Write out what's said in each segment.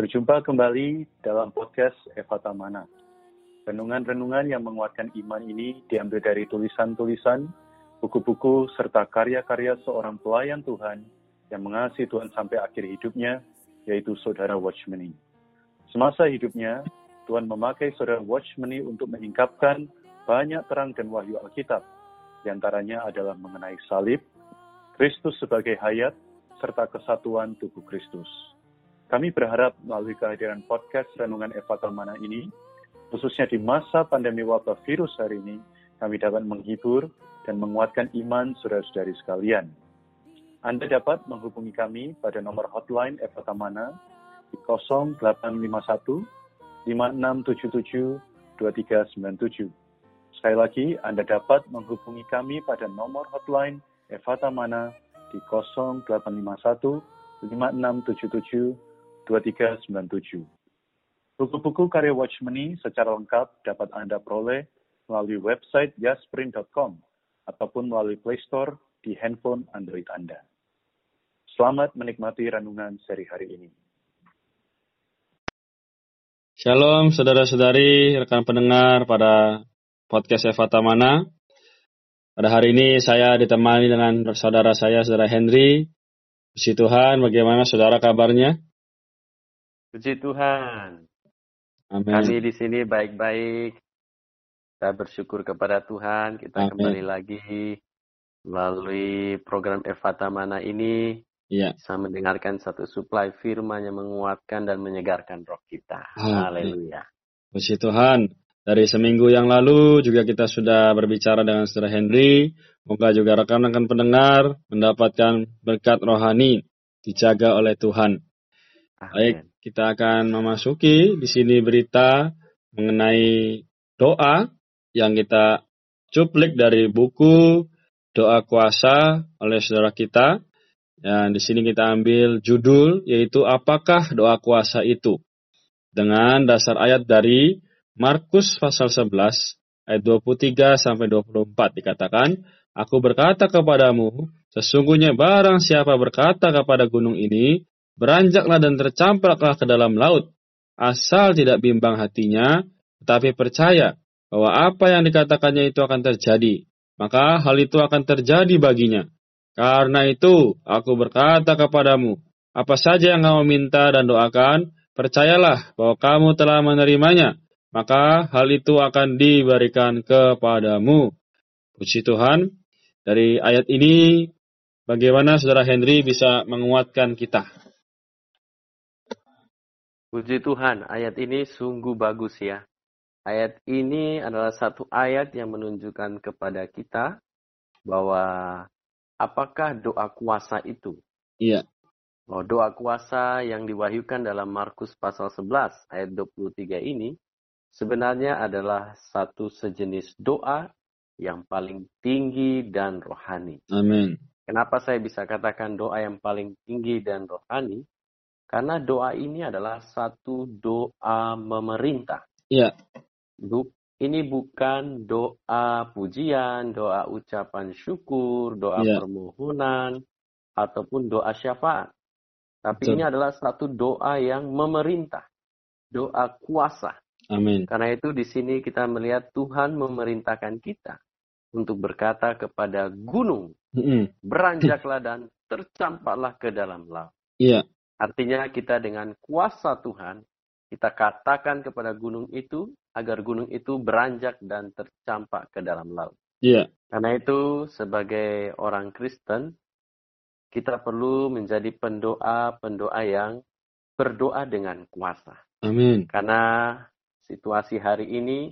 Berjumpa kembali dalam podcast Eva Tamana. Renungan-renungan yang menguatkan iman ini diambil dari tulisan-tulisan, buku-buku, serta karya-karya seorang pelayan Tuhan yang mengasihi Tuhan sampai akhir hidupnya, yaitu Saudara Watchmeni. Semasa hidupnya, Tuhan memakai Saudara Watchmeni untuk menyingkapkan banyak terang dan wahyu Alkitab. Di antaranya adalah mengenai salib, Kristus sebagai hayat, serta kesatuan tubuh Kristus. Kami berharap melalui kehadiran podcast Renungan Eva Talmana ini, khususnya di masa pandemi wabah virus hari ini, kami dapat menghibur dan menguatkan iman saudara-saudari sekalian. Anda dapat menghubungi kami pada nomor hotline Eva Tamana di 0851 5677 2397. Sekali lagi, Anda dapat menghubungi kami pada nomor hotline Eva Tamana di 0851 5677 2397. Buku-buku karya Watchmeni secara lengkap dapat Anda peroleh melalui website yasprint.com ataupun melalui Play Store di handphone Android Anda. Selamat menikmati renungan seri hari ini. Shalom saudara-saudari, rekan pendengar pada podcast Eva Tamana. Pada hari ini saya ditemani dengan saudara saya, saudara Henry. Puji Tuhan, bagaimana saudara kabarnya? Puji Tuhan. Amin. Kami di sini baik-baik. Kita bersyukur kepada Tuhan. Kita Amin. kembali lagi melalui program Evata Mana ini Iya. bisa mendengarkan satu suplai firman yang menguatkan dan menyegarkan roh kita. Haleluya. Puji Tuhan. Dari seminggu yang lalu juga kita sudah berbicara dengan saudara Henry. Moga juga rekan-rekan pendengar mendapatkan berkat rohani dijaga oleh Tuhan. Baik, Amin. Kita akan memasuki di sini berita mengenai doa yang kita cuplik dari buku Doa Kuasa oleh saudara kita. Dan di sini kita ambil judul yaitu apakah doa kuasa itu? Dengan dasar ayat dari Markus pasal 11 ayat 23 sampai 24 dikatakan, Aku berkata kepadamu, sesungguhnya barang siapa berkata kepada gunung ini, beranjaklah dan tercampaklah ke dalam laut, asal tidak bimbang hatinya, tetapi percaya bahwa apa yang dikatakannya itu akan terjadi, maka hal itu akan terjadi baginya. Karena itu, aku berkata kepadamu, apa saja yang kamu minta dan doakan, percayalah bahwa kamu telah menerimanya, maka hal itu akan diberikan kepadamu. Puji Tuhan, dari ayat ini, bagaimana saudara Henry bisa menguatkan kita? Puji Tuhan, ayat ini sungguh bagus ya. Ayat ini adalah satu ayat yang menunjukkan kepada kita bahwa apakah doa kuasa itu? Iya, Oh, doa kuasa yang diwahyukan dalam Markus pasal 11 ayat 23 ini sebenarnya adalah satu sejenis doa yang paling tinggi dan rohani. amin. Kenapa saya bisa katakan doa yang paling tinggi dan rohani? Karena doa ini adalah satu doa memerintah. Iya, Bu- Ini bukan doa pujian, doa ucapan syukur, doa Iya. permohonan, ataupun doa syafaat. Tapi Betul. ini adalah satu doa yang memerintah, doa kuasa. amin. Karena itu di sini kita melihat Tuhan memerintahkan kita untuk berkata kepada gunung, Mm-mm. beranjaklah dan tercampaklah ke dalam laut. Iya, Artinya kita dengan kuasa Tuhan, kita katakan kepada gunung itu agar gunung itu beranjak dan tercampak ke dalam laut. iya, Karena itu sebagai orang Kristen, kita perlu menjadi pendoa-pendoa yang berdoa dengan kuasa. amin. Karena situasi hari ini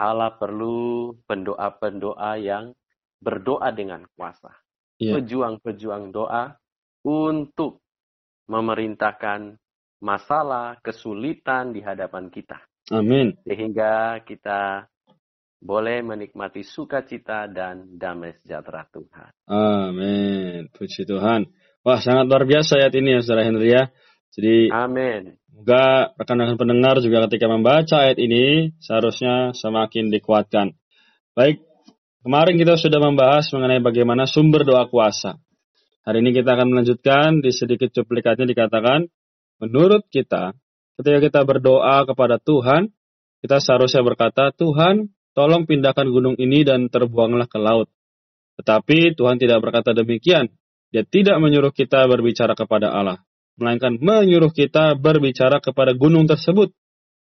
Allah perlu pendoa-pendoa yang berdoa dengan kuasa. Iya. Pejuang-pejuang doa untuk memerintahkan masalah, kesulitan di hadapan kita. Amin. Sehingga kita boleh menikmati sukacita dan damai sejahtera Tuhan. Amin. Puji Tuhan. Wah, sangat luar biasa ayat ini ya, Saudara Henry ya. Jadi, Amin. semoga rekan-rekan pendengar juga ketika membaca ayat ini, seharusnya semakin dikuatkan. Baik, kemarin kita sudah membahas mengenai bagaimana sumber doa kuasa. Hari ini kita akan melanjutkan, di sedikit cuplikatnya dikatakan, menurut kita, ketika kita berdoa kepada Tuhan, kita seharusnya berkata, Tuhan, tolong pindahkan gunung ini dan terbuanglah ke laut. Tetapi Tuhan tidak berkata demikian. Dia tidak menyuruh kita berbicara kepada Allah, melainkan menyuruh kita berbicara kepada gunung tersebut.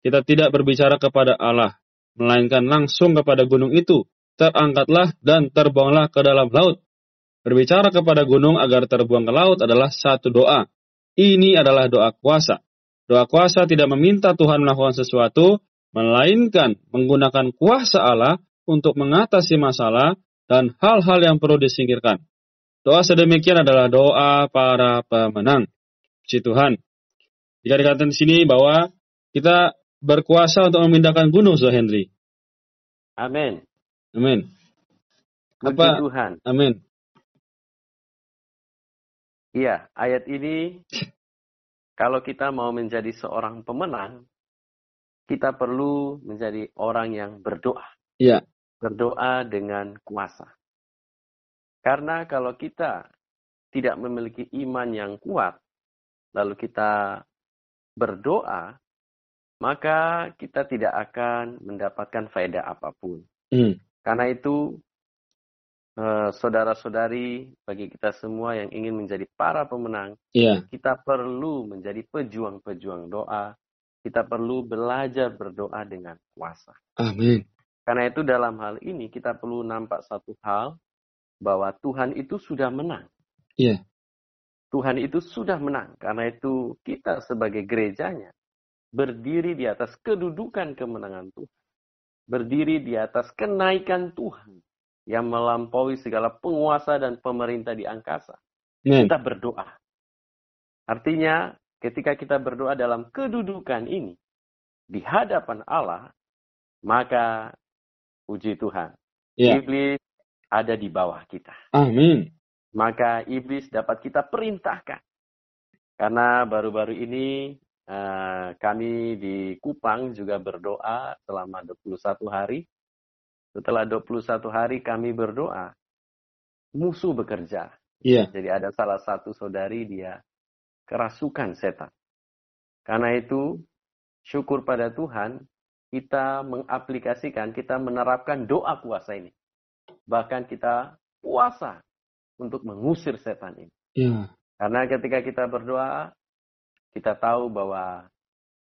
Kita tidak berbicara kepada Allah, melainkan langsung kepada gunung itu. Terangkatlah dan terbuanglah ke dalam laut. Berbicara kepada gunung agar terbuang ke laut adalah satu doa. Ini adalah doa kuasa. Doa kuasa tidak meminta Tuhan melakukan sesuatu, melainkan menggunakan kuasa Allah untuk mengatasi masalah dan hal-hal yang perlu disingkirkan. Doa sedemikian adalah doa para pemenang. Puji Tuhan. Jika dikatakan di sini bahwa kita berkuasa untuk memindahkan gunung, Henry. Amin. Amin. Puji Tuhan. Amin. Iya, ayat ini kalau kita mau menjadi seorang pemenang, kita perlu menjadi orang yang berdoa. Iya. Berdoa dengan kuasa. Karena kalau kita tidak memiliki iman yang kuat, lalu kita berdoa, maka kita tidak akan mendapatkan faedah apa pun. Hmm. Karena itu saudara-saudari, bagi kita semua yang ingin menjadi para pemenang, yeah. kita perlu menjadi pejuang-pejuang doa. Kita perlu belajar berdoa dengan kuasa. Amin. Karena itu dalam hal ini kita perlu nampak satu hal bahwa Tuhan itu sudah menang. Iya. Yeah. Tuhan itu sudah menang. Karena itu kita sebagai gerejanya berdiri di atas kedudukan kemenangan Tuhan. Berdiri di atas kenaikan Tuhan yang melampaui segala penguasa dan pemerintah di angkasa. Hmm. Kita berdoa. Artinya, ketika kita berdoa dalam kedudukan ini, di hadapan Allah, maka puji Tuhan. Ya. Iblis ada di bawah kita. Amin. Maka iblis dapat kita perintahkan. Karena baru-baru ini uh, kami di Kupang juga berdoa selama 21 hari setelah 21 hari kami berdoa, musuh bekerja. Iya. Jadi ada salah satu saudari dia kerasukan setan. Karena itu syukur pada Tuhan kita mengaplikasikan, kita menerapkan doa kuasa ini. Bahkan kita puasa untuk mengusir setan ini. Iya. Karena ketika kita berdoa, kita tahu bahwa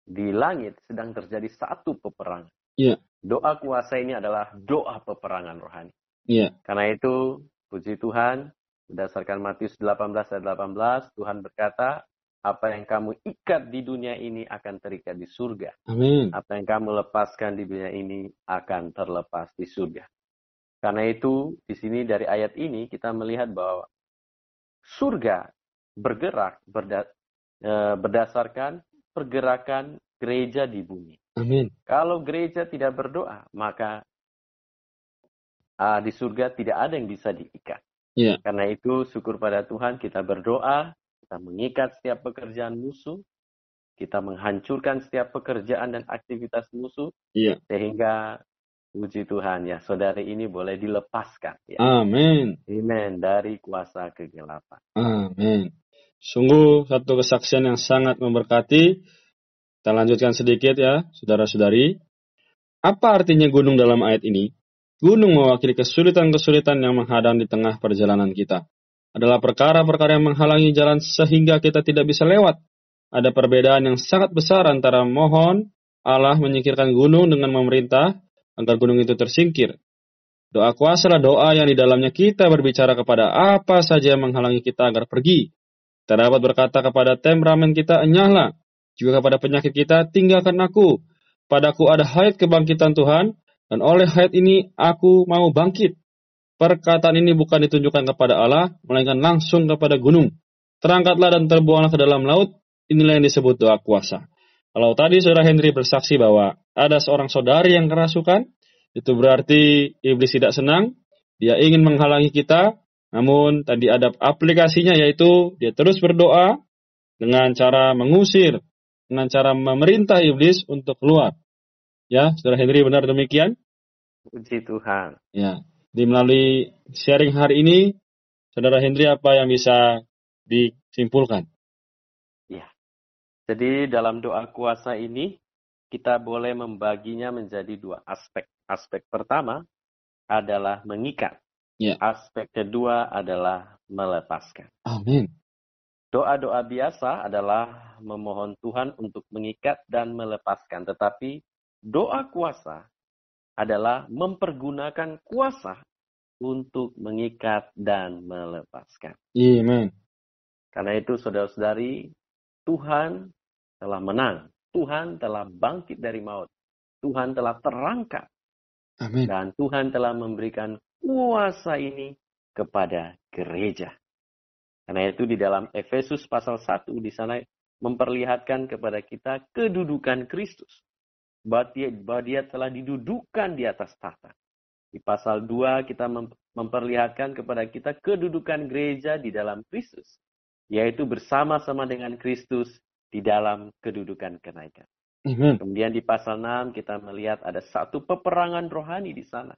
di langit sedang terjadi satu peperangan. Iya. Doa kuasa ini adalah doa peperangan rohani. Iya. Karena itu, puji Tuhan, berdasarkan Matius 18 ayat 18, Tuhan berkata, apa yang kamu ikat di dunia ini akan terikat di surga. Amin. Apa yang kamu lepaskan di dunia ini akan terlepas di surga. Karena itu, di sini dari ayat ini kita melihat bahwa surga bergerak berda, eh, berdasarkan pergerakan gereja di bumi. Amin. Kalau gereja tidak berdoa, maka uh, di surga tidak ada yang bisa diikat. Yeah. Karena itu syukur pada Tuhan kita berdoa, kita mengikat setiap pekerjaan musuh, kita menghancurkan setiap pekerjaan dan aktivitas musuh, yeah. sehingga puji Tuhan ya saudari ini boleh dilepaskan. Ya. Amin. Amin dari kuasa kegelapan. Amin. Sungguh satu kesaksian yang sangat memberkati kita lanjutkan sedikit ya, saudara-saudari. Apa artinya gunung dalam ayat ini? Gunung mewakili kesulitan-kesulitan yang menghadang di tengah perjalanan kita. Adalah perkara-perkara yang menghalangi jalan sehingga kita tidak bisa lewat. Ada perbedaan yang sangat besar antara mohon Allah menyingkirkan gunung dengan memerintah agar gunung itu tersingkir. Doa kuasa adalah doa yang di dalamnya kita berbicara kepada apa saja yang menghalangi kita agar pergi. Kita dapat berkata kepada temperamen kita, enyahlah, juga kepada penyakit kita, tinggalkan aku. Padaku ada hayat kebangkitan Tuhan, dan oleh hayat ini aku mau bangkit. Perkataan ini bukan ditunjukkan kepada Allah, melainkan langsung kepada gunung. Terangkatlah dan terbuanglah ke dalam laut, inilah yang disebut doa kuasa. Kalau tadi saudara Henry bersaksi bahwa ada seorang saudari yang kerasukan, itu berarti iblis tidak senang, dia ingin menghalangi kita, namun tadi ada aplikasinya yaitu dia terus berdoa dengan cara mengusir dengan cara memerintah iblis untuk keluar. Ya, Saudara Henry benar demikian? Puji Tuhan. Ya, di melalui sharing hari ini, Saudara Henry apa yang bisa disimpulkan? Ya, Jadi dalam doa kuasa ini kita boleh membaginya menjadi dua aspek. Aspek pertama adalah mengikat. Ya. Aspek kedua adalah melepaskan. Amin. Doa-doa biasa adalah memohon Tuhan untuk mengikat dan melepaskan. Tetapi doa kuasa adalah mempergunakan kuasa untuk mengikat dan melepaskan. Amen. Karena itu saudara-saudari, Tuhan telah menang. Tuhan telah bangkit dari maut. Tuhan telah terangkat. Amin. Dan Tuhan telah memberikan kuasa ini kepada gereja. Karena itu di dalam Efesus pasal 1 di sana memperlihatkan kepada kita kedudukan Kristus. Bahwa dia, bahwa dia telah didudukan di atas tahta. Di pasal 2 kita memperlihatkan kepada kita kedudukan gereja di dalam Kristus. Yaitu bersama-sama dengan Kristus di dalam kedudukan kenaikan. Amen. Kemudian di pasal 6 kita melihat ada satu peperangan rohani di sana.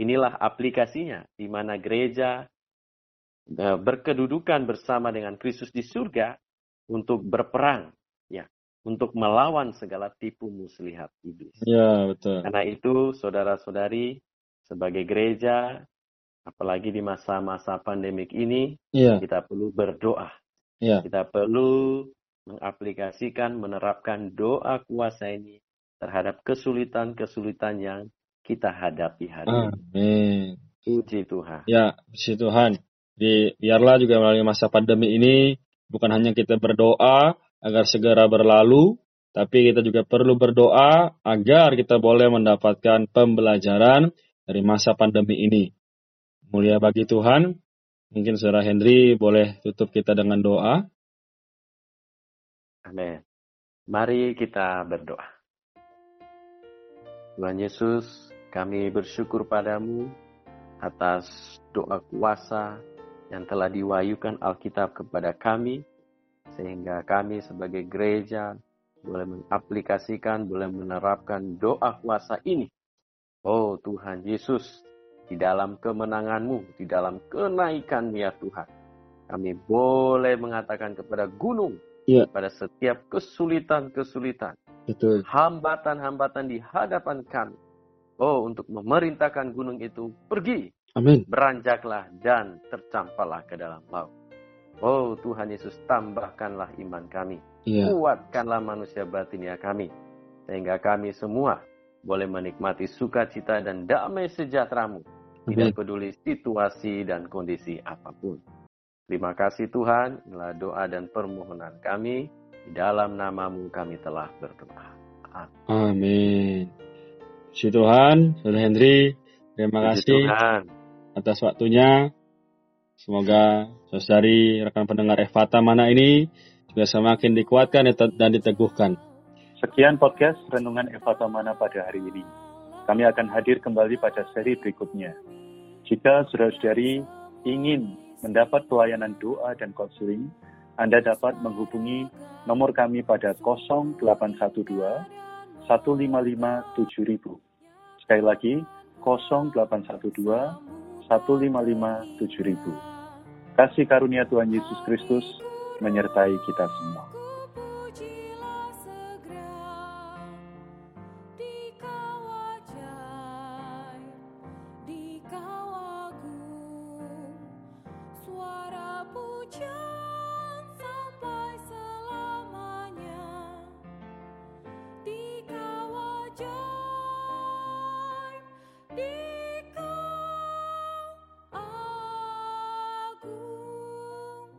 Inilah aplikasinya di mana gereja berkedudukan bersama dengan Kristus di surga untuk berperang ya, untuk melawan segala tipu muslihat iblis. Ya, betul. Karena itu saudara-saudari sebagai gereja apalagi di masa-masa pandemik ini Iya, kita perlu berdoa. iya. Kita perlu mengaplikasikan, menerapkan doa kuasa ini terhadap kesulitan-kesulitan yang kita hadapi hari ini. Amin. Puji Tuhan. Ya, puji Tuhan. Di, biarlah juga melalui masa pandemi ini bukan hanya kita berdoa agar segera berlalu, tapi kita juga perlu berdoa agar kita boleh mendapatkan pembelajaran dari masa pandemi ini. Mulia bagi Tuhan. Mungkin Saudara Henry boleh tutup kita dengan doa. Amin. Mari kita berdoa. Tuhan Yesus, kami bersyukur padamu atas doa kuasa yang telah diwahyukan Alkitab kepada kami, sehingga kami sebagai gereja boleh mengaplikasikan, boleh menerapkan doa kuasa ini. Oh Tuhan Yesus, di dalam kemenanganmu, di dalam kenaikan ya Tuhan. Kami boleh mengatakan kepada gunung, Iya. pada setiap kesulitan-kesulitan, hambatan-hambatan di hadapan kami. Oh, untuk memerintahkan gunung itu pergi, Amin. beranjaklah dan tercampaklah ke dalam laut. Oh Tuhan Yesus, tambahkanlah iman kami. Iya. Kuatkanlah manusia batinia kami. Sehingga kami semua boleh menikmati sukacita dan damai sejahteramu. Tidak Amin. peduli situasi dan kondisi apa pun. Terima kasih Tuhan, inilah doa dan permohonan kami. Di dalam namamu kami telah berdoa. Amin. Puji Tuhan, Saudara Henry, terima Puji kasih Tuhan. Atas waktunya. Semoga saudari rekan pendengar Evata mana ini juga semakin dikuatkan dan diteguhkan. Sekian podcast Renungan Eva Tamana pada hari ini. Kami akan hadir kembali pada seri berikutnya. Jika saudara-saudari ingin mendapat pelayanan doa dan konseling, Anda dapat menghubungi nomor kami pada 0812 155 7000. Sekali lagi, 0812 155 7000. Kasih karunia Tuhan Yesus Kristus menyertai kita semua.